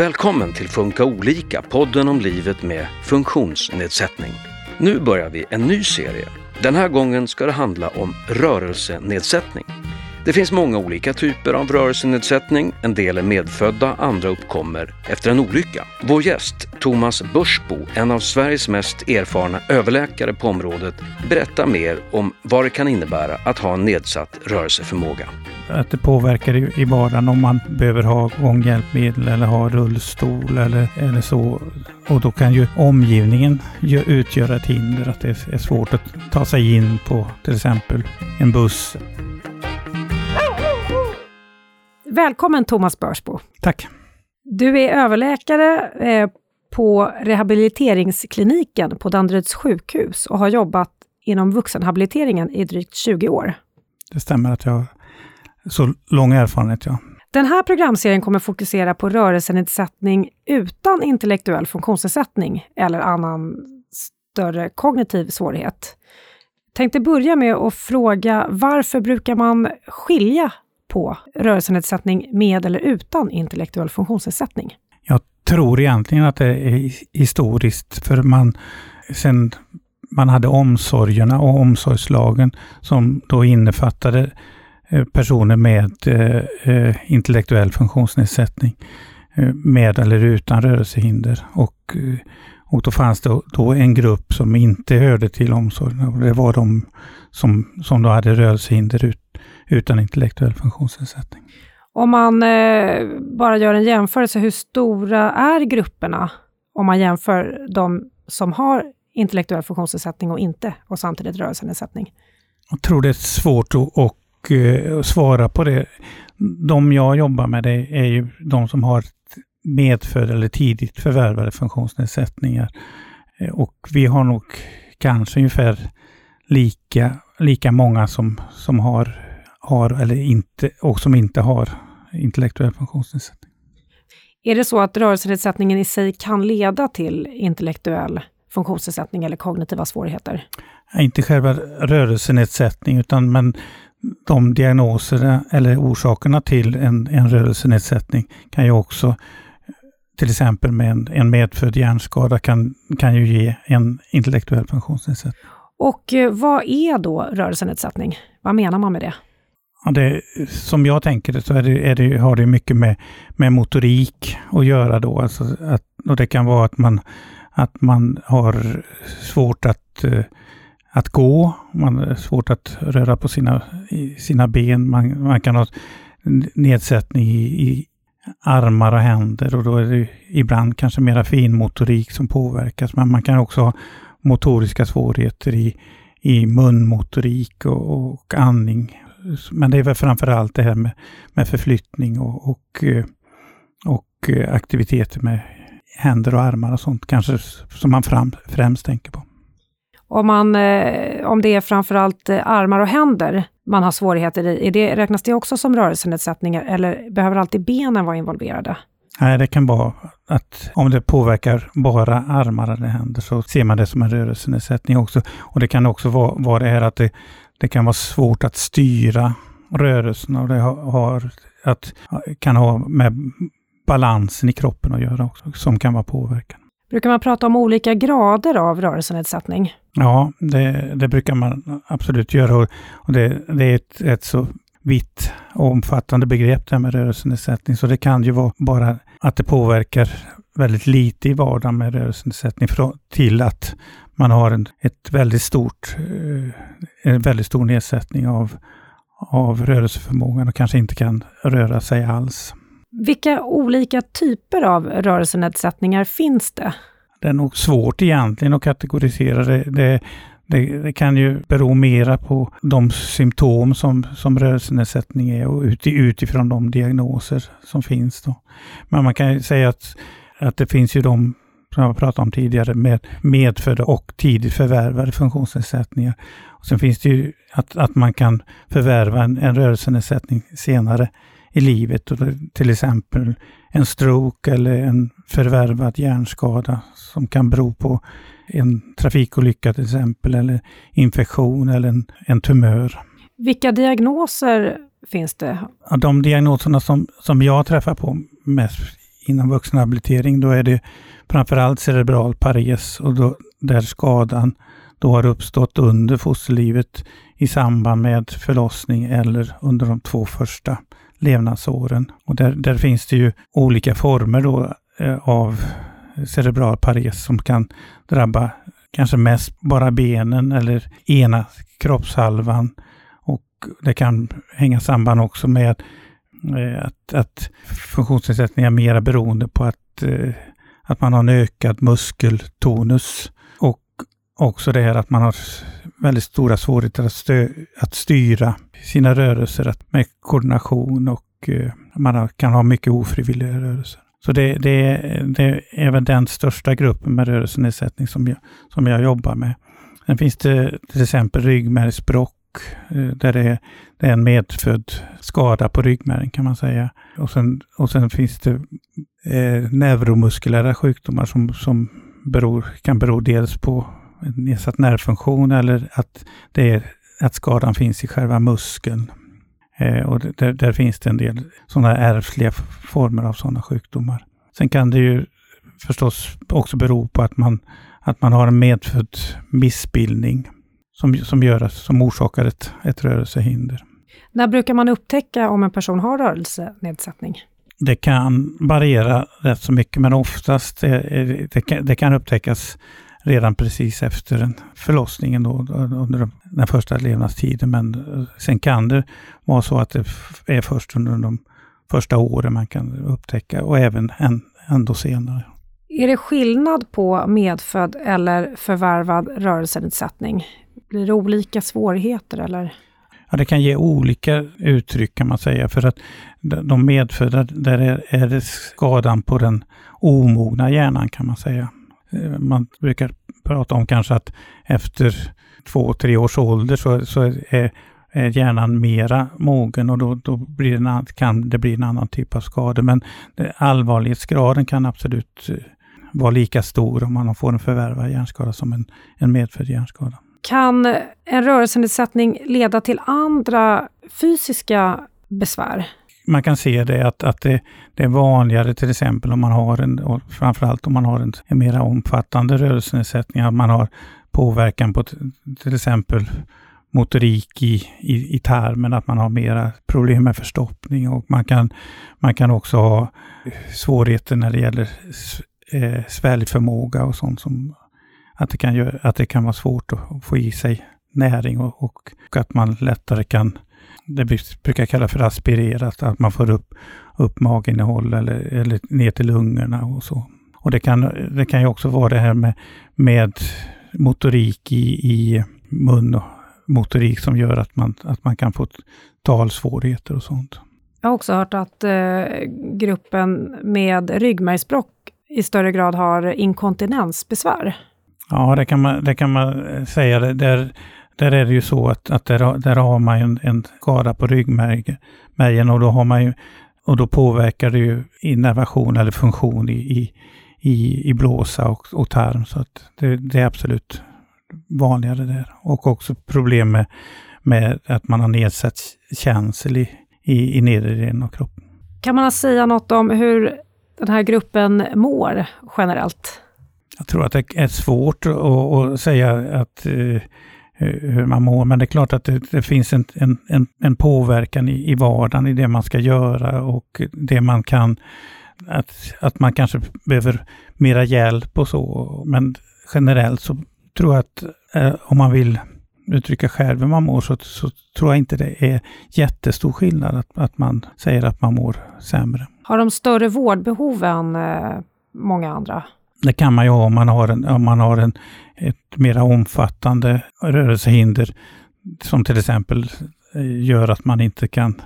Välkommen till Funka olika, podden om livet med funktionsnedsättning. Nu börjar vi en ny serie. Den här gången ska det handla om rörelsenedsättning. Det finns många olika typer av rörelsenedsättning. En del är medfödda, andra uppkommer efter en olycka. Vår gäst, Thomas Börsbo, en av Sveriges mest erfarna överläkare på området, berättar mer om vad det kan innebära att ha en nedsatt rörelseförmåga. Att det påverkar i vardagen om man behöver ha gånghjälpmedel eller ha rullstol eller, eller så. Och då kan ju omgivningen utgöra ett hinder, att det är svårt att ta sig in på till exempel en buss Välkommen Thomas Börsbo. Tack. Du är överläkare eh, på rehabiliteringskliniken på Danderyds sjukhus och har jobbat inom vuxenhabiliteringen i drygt 20 år. Det stämmer att jag har så lång erfarenhet, ja. Den här programserien kommer fokusera på rörelsenedsättning utan intellektuell funktionsnedsättning eller annan större kognitiv svårighet. Tänkte börja med att fråga varför brukar man skilja på rörelsenedsättning med eller utan intellektuell funktionsnedsättning? Jag tror egentligen att det är historiskt, för man sen man hade omsorgerna och omsorgslagen som då innefattade eh, personer med eh, eh, intellektuell funktionsnedsättning med eller utan rörelsehinder. Och, och då fanns det då en grupp som inte hörde till omsorgen. Det var de som, som då hade rörelsehinder ut, utan intellektuell funktionsnedsättning. Om man eh, bara gör en jämförelse, hur stora är grupperna om man jämför de som har intellektuell funktionsnedsättning och inte, och samtidigt rörelsenedsättning? Jag tror det är svårt att, och, uh, svara på det. De jag jobbar med det är ju de som har medfödda eller tidigt förvärvade funktionsnedsättningar. Eh, och vi har nog kanske ungefär lika, lika många som, som har har eller inte, och som inte har intellektuell funktionsnedsättning. Är det så att rörelsenedsättningen i sig kan leda till intellektuell funktionsnedsättning eller kognitiva svårigheter? Inte själva rörelsenedsättning, utan men de diagnoserna eller orsakerna till en, en rörelsenedsättning kan ju också, till exempel med en, en medfödd hjärnskada, kan, kan ju ge en intellektuell funktionsnedsättning. Och eh, vad är då rörelsenedsättning? Vad menar man med det? Ja, det, som jag tänker det så är det, är det, har det mycket med, med motorik att göra då. Alltså att, och det kan vara att man, att man har svårt att, eh, att gå, man har svårt att röra på sina, sina ben, man, man kan ha nedsättning i, i armar och händer och då är det ibland kanske mera finmotorik som påverkas. Men man kan också ha motoriska svårigheter i, i munmotorik och, och andning men det är väl framför allt det här med, med förflyttning och, och, eh, och eh, aktiviteter med händer och armar och sånt kanske som man fram, främst tänker på. Om, man, eh, om det är framförallt armar och händer man har svårigheter i, är det, räknas det också som rörelsenedsättningar eller behöver alltid benen vara involverade? Nej, det kan vara att om det påverkar bara armar eller händer så ser man det som en rörelsenedsättning också. Och det kan också vara, vara det här att det, det kan vara svårt att styra rörelsen och det har, att, kan ha med balansen i kroppen att göra också, som kan vara påverkan. Brukar man prata om olika grader av rörelsenedsättning? Ja, det, det brukar man absolut göra. Och det, det är ett, ett så vitt och omfattande begrepp det här med rörelsenedsättning. Så det kan ju vara bara att det påverkar väldigt lite i vardagen med rörelsenedsättning till att man har en, ett väldigt stort, eh, en väldigt stor nedsättning av, av rörelseförmågan och kanske inte kan röra sig alls. Vilka olika typer av rörelsenedsättningar finns det? Det är nog svårt egentligen att kategorisera det. det det, det, kan ju bero mera på de symptom som, som rörelsenedsättning är och utifrån de diagnoser som finns. Då. Men man kan ju säga att, att det finns ju de som jag pratade om tidigare, med medfödda och tidigt förvärvade funktionsnedsättningar. Och sen finns det ju att, att man kan förvärva en, en rörelsenedsättning senare i livet. Till exempel en stroke eller en förvärvad hjärnskada som kan bero på en trafikolycka till exempel, eller infektion eller en, en tumör. Vilka diagnoser finns det? De diagnoserna som, som jag träffar på mest inom vuxenhabilitering, då är det framförallt cerebral pares och då, där skadan då har uppstått under fosterlivet i samband med förlossning eller under de två första levnadsåren. Och där, där finns det ju olika former då, eh, av cerebral pares som kan drabba kanske mest bara benen eller ena kroppshalvan. Och det kan hänga samman också med Eh, att, att funktionsnedsättning är mera beroende på att, eh, att man har en ökad muskeltonus. Och också det här att man har väldigt stora svårigheter att, stö, att styra sina rörelser med koordination och eh, man kan ha mycket ofrivilliga rörelser. Så det, det, det är även den största gruppen med rörelsenedsättning som jag, som jag jobbar med. Sen finns det till exempel ryggmärgsbråck Eh, där det är, det är en medfödd skada på ryggmärgen kan man säga. Och sen, och sen finns det eh, neuromuskulära sjukdomar som, som beror, kan bero dels på nedsatt nervfunktion eller att, det är, att skadan finns i själva muskeln. Eh, och där, där, finns det en del sådana ärftliga former av sådana sjukdomar. Sen kan det ju förstås också bero på att man, att man har en medfödd missbildning som, som, gör, som orsakar ett, ett rörelsehinder. När brukar man upptäcka om en person har rörelsenedsättning? Det kan variera rätt så mycket, men oftast det, det, kan, det kan upptäckas redan precis efter förlossningen då, under den första levnadstiden. Men eh, sen kan det vara så att det är först under de första åren man kan upptäcka och även ändå senare. Är det skillnad på medfödd eller förvärvad rörelsenedsättning? Blir det olika svårigheter eller? Ja, det kan ge olika uttryck kan man säga. För att de medfödda, där är, det skadan på den omogna hjärnan kan man säga. Eh, man brukar prata om kanske att efter två, tre års ålder så, så är, är hjärnan mera mogen och då, då blir det en, kan det bli en annan typ av skada. Men allvarlighetsgraden kan absolut eh, vara lika stor om man får en förvärvad hjärnskada som en, en medfödd hjärnskada. Kan en rörelsenedsättning leda till andra fysiska besvär? man kan se det att, att det, det, är vanligare till exempel om man har en, och framförallt om man har en, en mer omfattande rörelsenedsättning, att man har påverkan på till exempel motorik i, i, i tarmen, att man har mera problem med förstoppning och man kan, man kan också ha svårigheter när det gäller eh, sväljförmåga och sånt som att det, kan göra, att det kan vara svårt att få i sig näring och, och, och att man lättare kan det brukar kallas för aspirerat, att man får upp, upp maginnehåll eller, eller ner till lungorna och så. Och det kan, det kan ju också vara det här med, med motorik i, i mun och motorik som gör att man, att man kan få talsvårigheter och sånt. Jag har också hört att eh, gruppen med ryggmärgsbråck i större grad har inkontinensbesvär. Ja, det kan man, det kan man eh, säga. Där, där är det ju så att, att där, där har man en, en skada på ryggmärgen och då har man ju, och då påverkar det ju innervation eller funktion i, i, i, i blåsa och, och tarm. Så att det, det, är absolut vanligare där. Och också problem med, med att man har nedsatt känsel i, i, i nedre delen av kroppen. Kan man säga något om hur den här gruppen mår generellt? Jag tror att det är svårt att, att säga att eh, eh, hur man mår. Men det är klart att det, det finns en, en, en, påverkan i, i vardagen, i det man ska göra och det man kan, att, att man kanske behöver mera hjälp och så. Men generellt så tror jag att eh, om man vill uttrycka själv hur man mår så, så, tror jag inte det är jättestor skillnad att, att man säger att man mår sämre. Har de större vårdbehov än eh, många andra? Det kan man ju ha om man har, en, om man har en, ett mera omfattande rörelsehinder som till exempel eh, gör att man inte kan,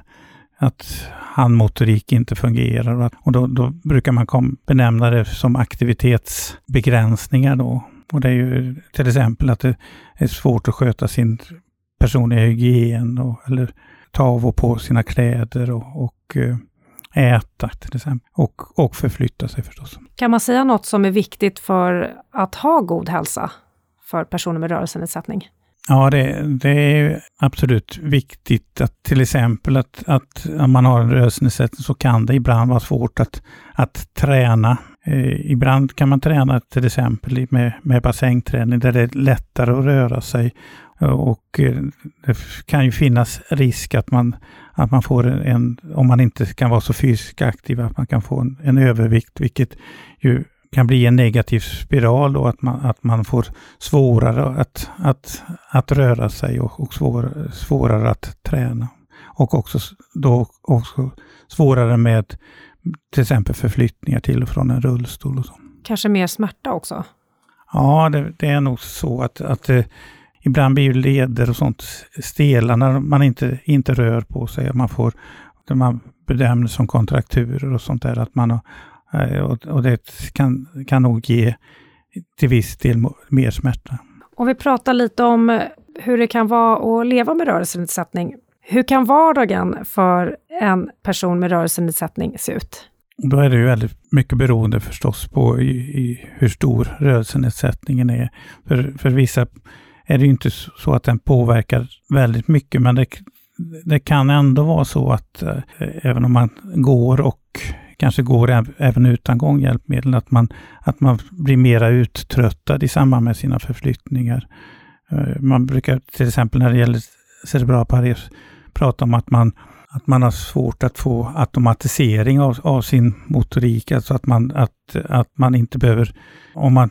att handmotorik inte fungerar. Och då, då brukar man kom, benämna det som aktivitetsbegränsningar då. Och det är ju till exempel att det är svårt att sköta sin personliga hygien och, eller ta av och på sina kläder och, och eh, äta till exempel. Och, och förflytta sig förstås. Kan man säga något som är viktigt för att ha god hälsa för personer med rörelsenedsättning? Ja, det, det är absolut viktigt att till exempel att, att om man har en rörelsenedsättning så kan det ibland vara svårt att, att träna. Eh, ibland kan man träna till exempel med, med bassängträning där det är lättare att röra sig och eh, det kan ju finnas risk att man, att man får en, om man inte kan vara så fysiskt aktiv, att man kan få en, en övervikt, vilket ju kan bli en negativ spiral och att man, att man får svårare att, att, att röra sig och, och svår, svårare att träna. Och också, då också svårare med till exempel förflyttningar till och från en rullstol. Och så. Kanske mer smärta också? Ja, det, det är nog så att, att eh, ibland blir ju leder och sånt stela när man inte, inte rör på sig. Man får, man bedöms som kontrakturer och sånt där. Att man har, eh, och, och det kan, kan nog ge till viss del mer smärta. Om vi pratar lite om eh, hur det kan vara att leva med rörelsenedsättning. Hur kan vardagen för en person med rörelsenedsättning se ut? Då är det ju väldigt mycket beroende förstås på i, i hur stor rörelsenedsättningen är. För, för vissa är det ju inte så att den påverkar väldigt mycket, men det, det kan ändå vara så att eh, även om man går och kanske går även utan gånghjälpmedel, att man, att man blir mera uttröttad i samband med sina förflyttningar. Eh, man brukar till exempel när det gäller cerebral pares prata om att man att man har svårt att få automatisering av, av, sin motorik, alltså att man, att, att man inte behöver, om man,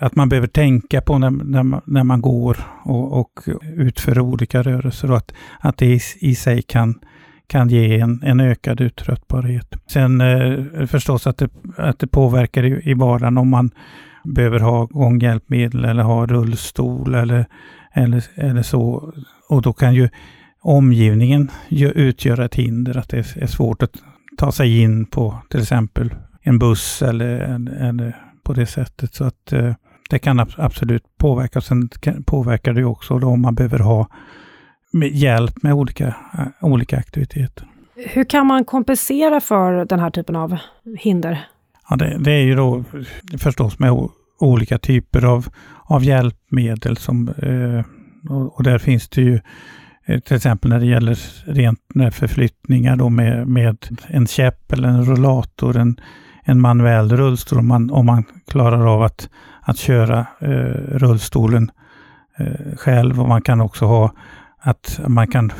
att man behöver tänka på när, när, man, när man går och, och utför olika rörelser och att, att det i, i sig kan, kan ge en, en ökad uttröttbarhet. Sen eh, förstås att det, att det påverkar i, i vardagen om man behöver ha gånghjälpmedel eller ha rullstol eller, eller, eller så. Och då kan ju omgivningen utgör ett hinder, att det är svårt att ta sig in på till exempel en buss eller, eller på det sättet. Så att eh, det kan absolut påverka. Sen påverkar det också då om man behöver ha hjälp med olika, eh, olika aktiviteter. Hur kan man kompensera för den här typen av hinder? Ja, det, det är ju då förstås med olika typer av, av hjälpmedel som eh, och, där finns det ju Eh, till exempel när det gäller rent eh, förflyttningar då med, med en käpp eller en rollator, en, en manuell rullstol, om man, om man klarar av att, att köra eh, rullstolen eh, själv. Och man kan också ha att man kan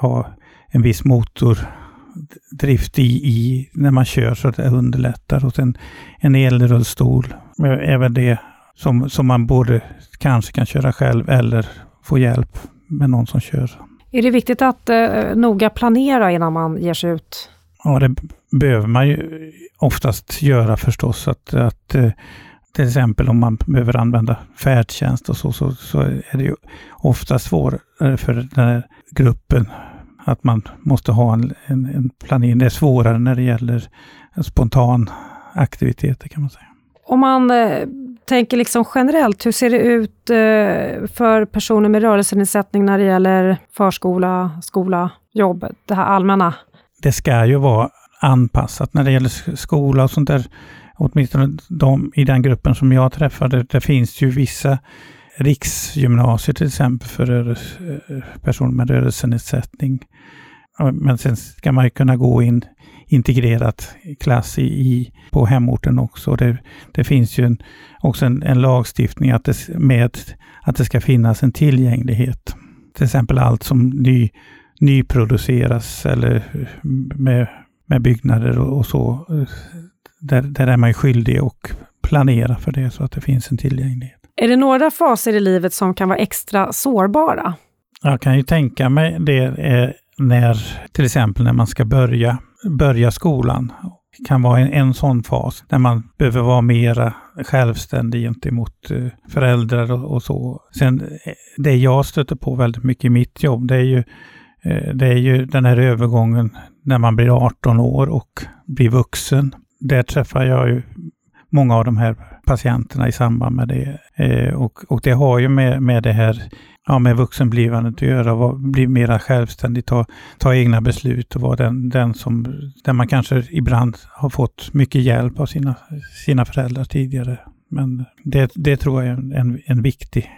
ha en viss motordrift i, i när man kör så att det underlättar. Och sen en elrullstol, eh, även det som, som man både kanske kan köra själv eller få hjälp med någon som kör. Är det viktigt att eh, noga planera innan man ger sig ut? Ja, det behöver man ju oftast göra förstås. Att, att eh, till exempel om man behöver använda färdtjänst och så, så, så är det ju ofta svårare för den här gruppen att man måste ha en, en, en planering. Det är svårare när det gäller spontan aktiviteter kan man säga. Om man eh, tänker liksom generellt, hur ser det ut eh, för personer med rörelsenedsättning när det gäller förskola, skola, jobb, det här allmänna? Det ska ju vara anpassat när det gäller skola och sånt där. Åtminstone de, i den gruppen som jag träffade, det finns ju vissa riksgymnasier till exempel för eh, personer med rörelsenedsättning. Men sen ska man ju kunna gå in integrerat klass i, i, på hemorten också. Det, det finns ju en, också en, en, lagstiftning att det, med att det ska finnas en tillgänglighet. Till exempel allt som ny, nyproduceras eller med, med byggnader och, och så. Där, där är man skyldig att planera för det så att det finns en tillgänglighet. Är det några faser i livet som kan vara extra sårbara? Jag kan ju tänka mig det när till exempel när man ska börja börja skolan. Det kan vara en, en sån fas där man behöver vara mera självständig gentemot eh, föräldrar och, och, så. Sen eh, det jag stöter på väldigt mycket i mitt jobb, det är ju, eh, det är ju den här övergången när man blir 18 år och blir vuxen. Där träffar jag ju många av de här patienterna i samband med det. Eh, och, och det har ju med, med det här ja, med vuxenblivandet att göra, var, bli mera självständig, ta, ta egna beslut och vara den, den som, där man kanske ibland har fått mycket hjälp av sina, sina föräldrar tidigare. Men det, det tror jag är en, en, en viktig,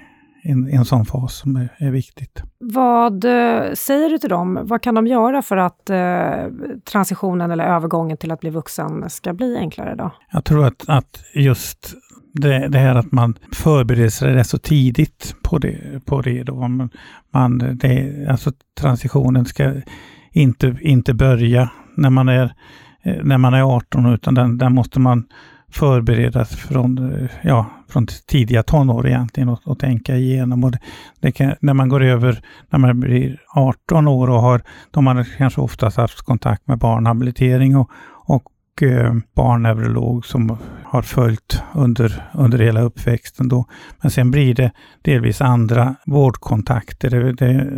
en, en sån fas som är, är viktigt. Vad eh, säger du till dem? Vad kan de göra för att eh, transitionen eller övergången till att bli vuxen ska bli enklare då? Jag tror att, att just det, det här att man förbereder sig rätt så tidigt på det. På det, då. Man, man, det alltså transitionen ska inte, inte börja när man är, eh, när man är 18 utan den, den måste man förberedas från, eh, ja, från tidiga tonår egentligen och, och tänka igenom. Och det, det kan, när man går över, när man blir 18 år och har, då har man kanske oftast haft kontakt med barnhabilitering och, och eh, barnneurolog som har följt under, under hela uppväxten. Då. Men sen blir det delvis andra vårdkontakter. Det, det,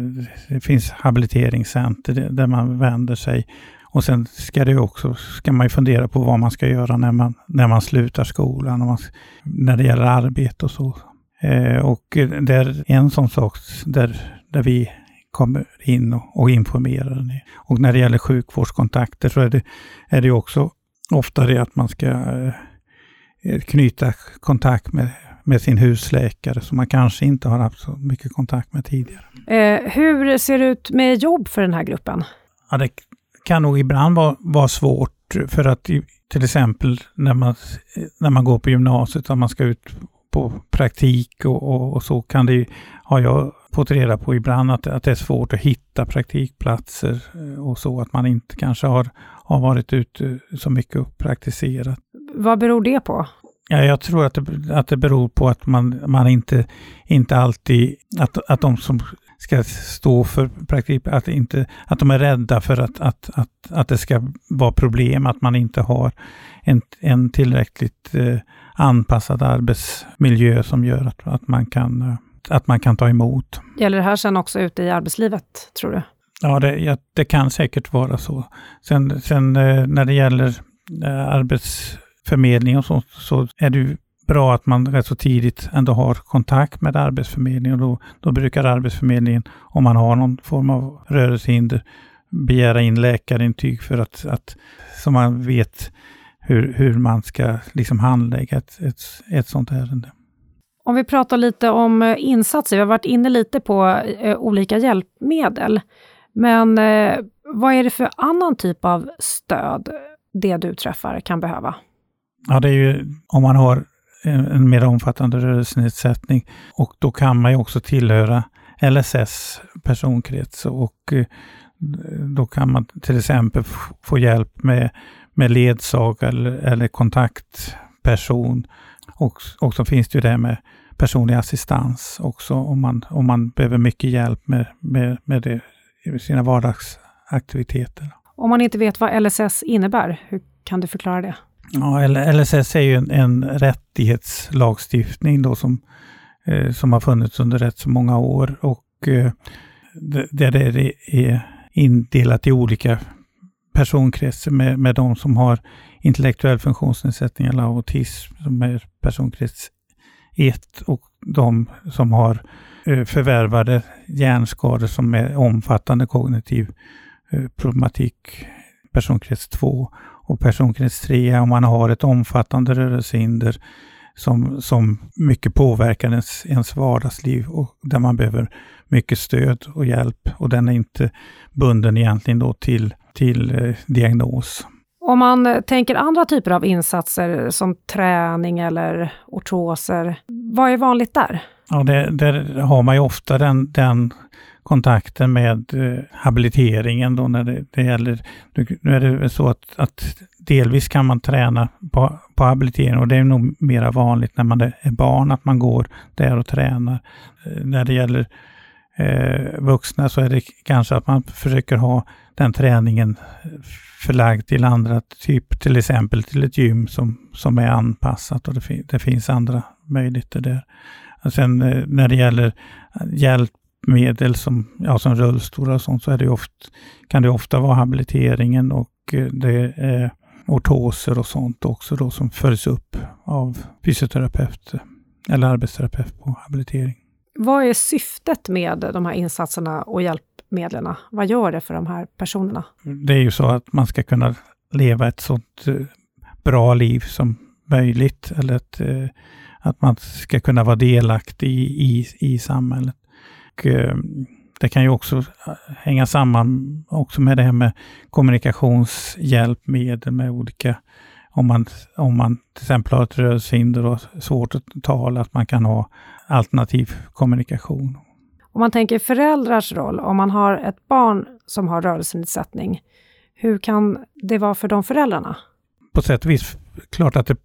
det finns habiliteringscenter där man vänder sig och sen ska, det också, ska man ju fundera på vad man ska göra när man, när man slutar skolan, och man, när det gäller arbete och så. Eh, och det är en sån sak där, där vi kommer in och, och informerar. Och när det gäller sjukvårdskontakter så är det, är det också ofta det att man ska eh, knyta kontakt med, med sin husläkare som man kanske inte har haft så mycket kontakt med tidigare. Eh, hur ser det ut med jobb för den här gruppen? Ja, det kan nog ibland vara, vara svårt för att till exempel när man, när man går på gymnasiet och man ska ut på praktik och, och, och, så kan det har jag fått reda på ibland att, att det är svårt att hitta praktikplatser eh, och så att man inte kanske har, har varit ute så mycket och praktiserat. Vad beror det på? Ja, jag tror att det, att det beror på att man, man inte, inte alltid, att, att de som ska stå för praktik, att, inte, att de är rädda för att, att, att, att det ska vara problem, att man inte har en, en tillräckligt eh, anpassad arbetsmiljö som gör att, att, man kan, eh, att man kan ta emot. Gäller det här sen också ute i arbetslivet, tror du? Ja, det, ja, det kan säkert vara så. Sen, sen eh, när det gäller eh, arbetsförmedling och så, så är det bra att man rätt så tidigt ändå har kontakt med Arbetsförmedlingen. Och då, då brukar Arbetsförmedlingen, om man har någon form av rörelsehinder, begära in läkarintyg för att, att så man vet hur, hur man ska liksom handlägga ett, ett, ett sådant ärende. Om vi pratar lite om eh, insatser, vi har varit inne lite på eh, olika hjälpmedel. Men eh, vad är det för annan typ av stöd det du träffar kan behöva? Ja, det är ju om man har en mer omfattande rörelsenedsättning. Och då kan man ju också tillhöra LSS personkrets och eh, då kan man till exempel få hjälp med, med ledsagare eller, eller kontaktperson. Och, och så finns det ju det med personlig assistans också om man, om man behöver mycket hjälp med, med, med det, sina vardagsaktiviteter. Om man inte vet vad LSS innebär, hur kan du förklara det? Ja, LSS är ju en, en rättighetslagstiftning då som, eh, som har funnits under rätt så många år och eh, där det är indelat i olika personkretsar med, med de som har intellektuell funktionsnedsättning eller autism som är personkrets 1 och de som har eh, förvärvade hjärnskador som är omfattande kognitiv eh, problematik personkrets 2 och personkrets 3 om man har ett omfattande rörelsehinder som, som mycket påverkar ens, ens vardagsliv och där man behöver mycket stöd och hjälp och den är inte bunden egentligen då till, till eh, diagnos. Om man tänker andra typer av insatser som träning eller ortoser, vad är vanligt där? Ja, det, där har man ju ofta den, den kontakten med eh, habiliteringen då när det, det gäller, nu är det så att, att delvis kan man träna på, på habilitering och det är nog mera vanligt när man är barn att man går där och tränar. Eh, när det gäller eh, vuxna så är det kanske att man försöker ha den träningen förlagd till andra, typ till exempel till ett gym som, som är anpassat och det, fin det finns andra möjligheter där. Och sen eh, när det gäller hjälpmedel som, ja, som rullstolar och sånt så är det ofta, kan det ofta vara habiliteringen och eh, det är ortoser och sånt också då som följs upp av fysioterapeut eller arbetsterapeut på habilitering. Vad är syftet med de här insatserna och medlen. Vad gör det för de här personerna? Det är ju så att man ska kunna leva ett sådant eh, bra liv som möjligt. Eller att, eh, att man ska kunna vara delaktig i, i, i samhället. Och, eh, det kan ju också hänga samman också med det här med kommunikationshjälpmedel med olika om man, om man till exempel har ett rörelsehinder och svårt att tala, att man kan ha alternativ kommunikation. Om man tänker föräldrars roll, om man har ett barn som har rörelsenedsättning, hur kan det vara för de föräldrarna? På sätt och vis, klart att det,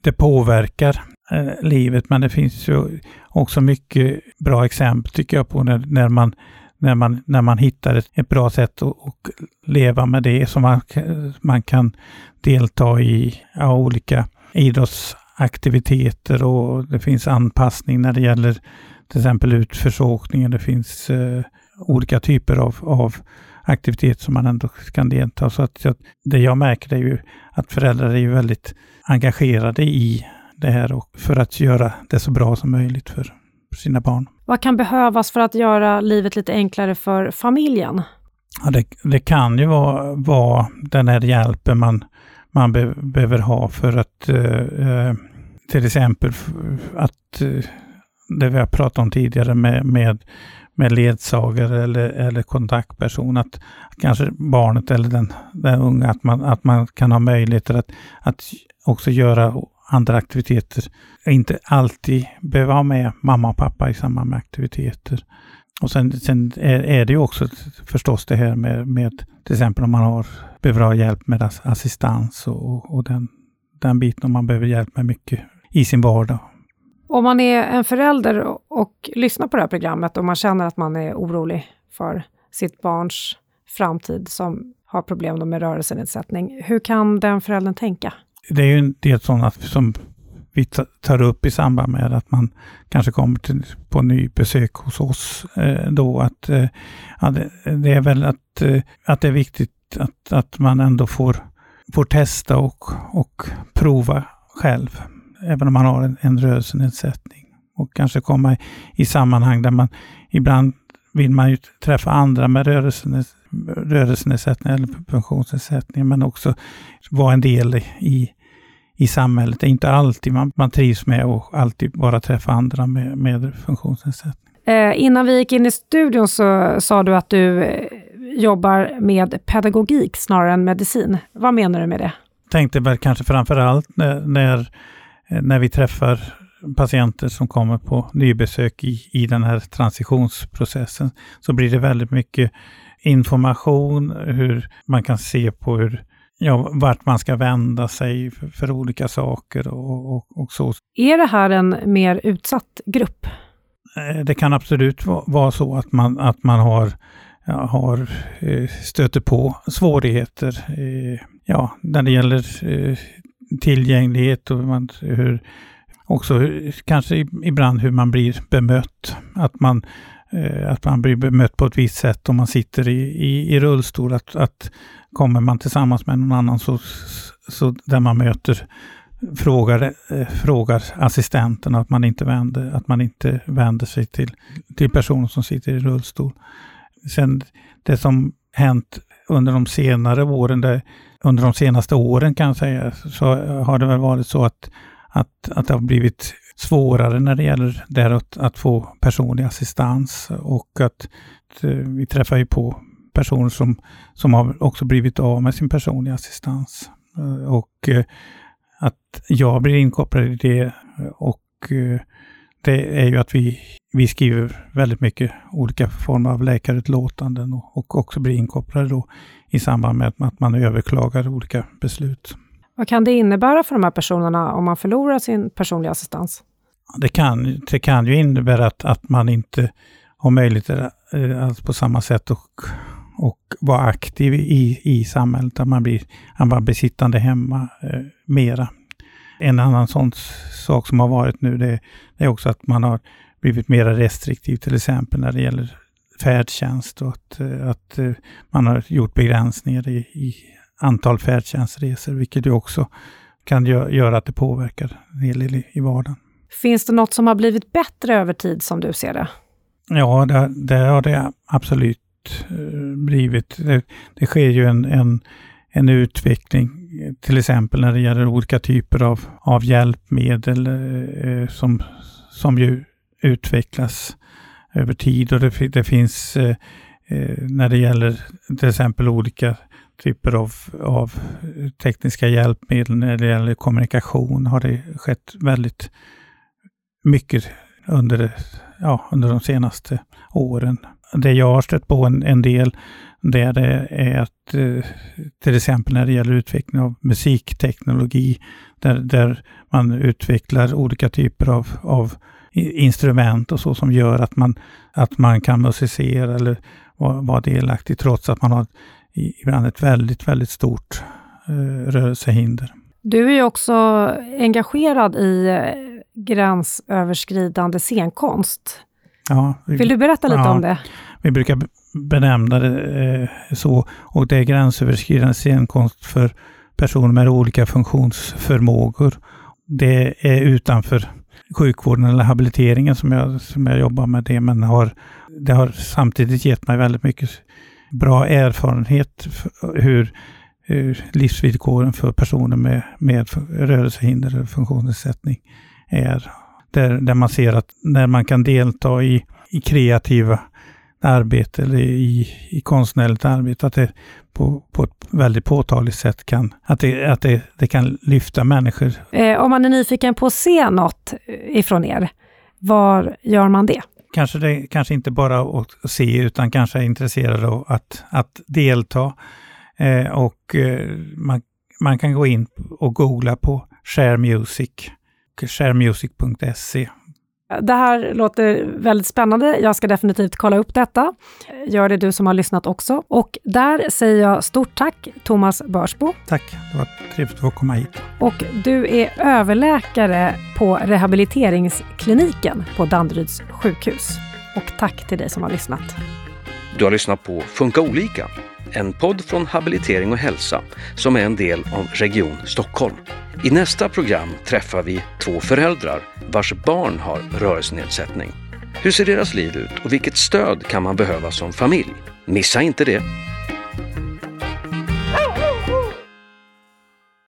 det påverkar eh, livet, men det finns ju också mycket bra exempel tycker jag på när, när man när man, när man hittar ett, ett bra sätt att, att, leva med det som man, man kan delta i ja, olika idrottsaktiviteter och det finns anpassning när det gäller till exempel utförsåkningen. Det finns eh, olika typer av, av aktivitet som man ändå kan delta. Så att jag, det jag märker är ju att föräldrar är ju väldigt engagerade i det här och för att göra det så bra som möjligt för sina barn. Vad kan behövas för att göra livet lite enklare för familjen? Ja, det, det kan ju vara, vara den här hjälpen man, man be, behöver ha för att eh, till exempel att eh, det vi har pratat om tidigare med, med, med ledsagare eller, eller kontaktperson, att kanske barnet eller den, den unga, att man, att man kan ha möjligheter att, att också göra andra aktiviteter. Inte alltid behöva ha med mamma och pappa i samband med aktiviteter. Och sen, sen är, är, det ju också förstås det här med, med till exempel om man har, behöver ha hjälp med assistans och, och den, den biten, om man behöver hjälp med mycket i sin vardag. Om man är en förälder och, lyssnar på det här programmet och man känner att man är orolig för sitt barns framtid som har problem med rörelsenedsättning, hur kan den föräldern tänka? det är ju en del sådana som vi tar upp i samband med att man kanske kommer till, på ny besök hos oss eh, då. Att, eh, ja, det, det, är väl att, eh, att det är viktigt att, att man ändå får, får testa och, och prova själv. Även om man har en, en rörelsenedsättning. Och kanske komma i, i sammanhang där man ibland vill man ju träffa andra med rörelsenedsättning rörelsenedsättning eller funktionsnedsättning, men också vara en del i, i samhället. Det är inte alltid man, man trivs med att alltid bara träffa andra med, med funktionsnedsättning. Eh, innan vi gick in i studion så sa du att du eh, jobbar med pedagogik snarare än medicin. Vad menar du med det? Tänkte väl kanske framför allt när, när, när vi träffar patienter som kommer på nybesök i, i den här transitionsprocessen, så blir det väldigt mycket information, hur man kan se på hur, ja, vart man ska vända sig för, för olika saker och, och, och, så. Är det här en mer utsatt grupp? Eh, det kan absolut vara så att man, att man har, ja, har eh, stöter på svårigheter. Eh, ja, när det gäller tillgänglighet och man, hur, också kanske ibland hur man blir bemött. Att man Eh, att man blir bemött på ett visst sätt om man sitter i, i, i rullstol. Att, att kommer man tillsammans med någon annan så, så där man möter frågar, eh, frågar assistenten att man inte vänder, att man inte vänder sig till, till personen som sitter i rullstol. Sen det som hänt under de senare åren, där, under de senaste åren kan jag säga, så har det väl varit så att, att, att det har blivit svårare när det gäller det att, att få personlig assistans och att, att eh, vi träffar ju på personer som, som har också blivit av med sin personliga assistans. Eh, och eh, att jag blir inkopplad i det och det är ju att vi, vi skriver väldigt mycket olika former av läkarutlåtanden och, och också blir inkopplade då i samband med att man överklagar olika beslut. Vad kan det innebära för de här personerna om man förlorar sin personliga assistans? Det kan, det kan ju innebära att, att man inte har möjlighet eh, att på samma sätt och, och vara aktiv i, i samhället, att man blir, att man blir sittande hemma eh, mera. En annan sån sak som har varit nu, det, det är också att man har blivit mer restriktiv, till exempel när det gäller färdtjänst och att, eh, att eh, man har gjort begränsningar i, i antal färdtjänstresor, vilket ju också kan göra att det påverkar en hel del i, i vardagen. Finns det något som har blivit bättre över tid som du ser det? Ja, det, det har det absolut eh, blivit. Det, det sker ju en, en, en utveckling till exempel när det gäller olika typer av, av hjälpmedel eh, som, som ju utvecklas över tid och det, det finns eh, eh, när det gäller till exempel olika typer av, av tekniska hjälpmedel när det gäller kommunikation har det skett väldigt mycket under, ja, under de senaste åren. Det jag har stött på en, en del, det är att eh, till exempel när det gäller utveckling av musikteknologi, där, där man utvecklar olika typer av, av instrument och så som gör att man, att man kan musicera eller vara, delaktig trots att man har ibland ett väldigt, väldigt stort eh, rörelsehinder. Du är ju också engagerad i eh, gränsöverskridande scenkonst. Ja, vi, Vill du berätta lite ja, om det? Vi brukar benämna det eh, så och det är gränsöverskridande scenkonst för personer med olika funktionsförmågor. Det är utanför sjukvården eller habiliteringen som jag, som jag jobbar med det, men har, det har samtidigt gett mig väldigt mycket bra erfarenhet hur, hur livsvillkoren för personer med, med rörelsehinder eller funktionsnedsättning är. Där, där man ser att när man kan delta i, i kreativa arbete eller i, i konstnärligt arbete, att det på, på ett väldigt påtagligt sätt kan, att det, att det, det kan lyfta människor. Eh, om man är nyfiken på att se något ifrån er, var gör man det? Kanske, det, kanske inte bara att se utan kanske är intresserad av att, att delta. Eh, och eh, man, man kan gå in och googla på Share Music, sharemusic.se det här låter väldigt spännande. Jag ska definitivt kolla upp detta. Gör det du som har lyssnat också. Och där säger jag stort tack Thomas Börsbo. Tack, det var trevligt att komma hit. Och du är överläkare på rehabiliteringskliniken på Danderyds sjukhus. Och tack till dig som har lyssnat. Du har lyssnat på Funka olika, en podd från Habilitering och hälsa som är en del av Region Stockholm. I nästa program träffar vi två föräldrar vars barn har rörelsenedsättning. Hur ser deras liv ut och vilket stöd kan man behöva som familj? Missa inte det!